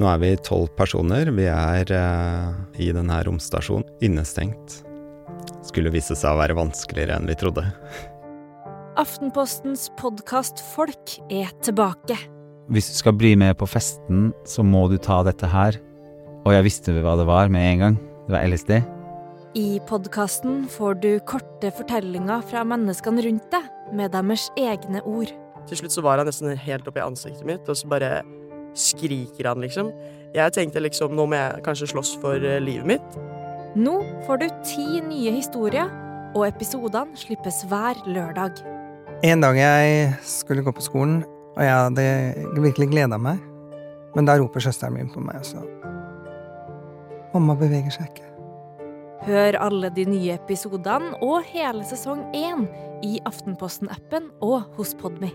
Nå er vi tolv personer. Vi er eh, i denne romstasjonen innestengt. Skulle vise seg å være vanskeligere enn vi trodde. Aftenpostens podkast Folk er tilbake. Hvis du skal bli med på festen, så må du ta dette her. Og jeg visste hva det var med en gang. Det var LSD. I podkasten får du korte fortellinger fra menneskene rundt deg, med deres egne ord. Til slutt så var han nesten helt oppi ansiktet mitt, og så bare skriker han, liksom. Jeg tenkte liksom nå må jeg kanskje slåss for eh, livet mitt. Nå får du ti nye historier, og episodene slippes hver lørdag. En dag jeg skulle gå på skolen, og jeg hadde virkelig gleda meg, men da roper søsteren min på meg og Mamma beveger seg ikke. Hør alle de nye episodene og hele sesong én i Aftenposten-appen og hos Podmy.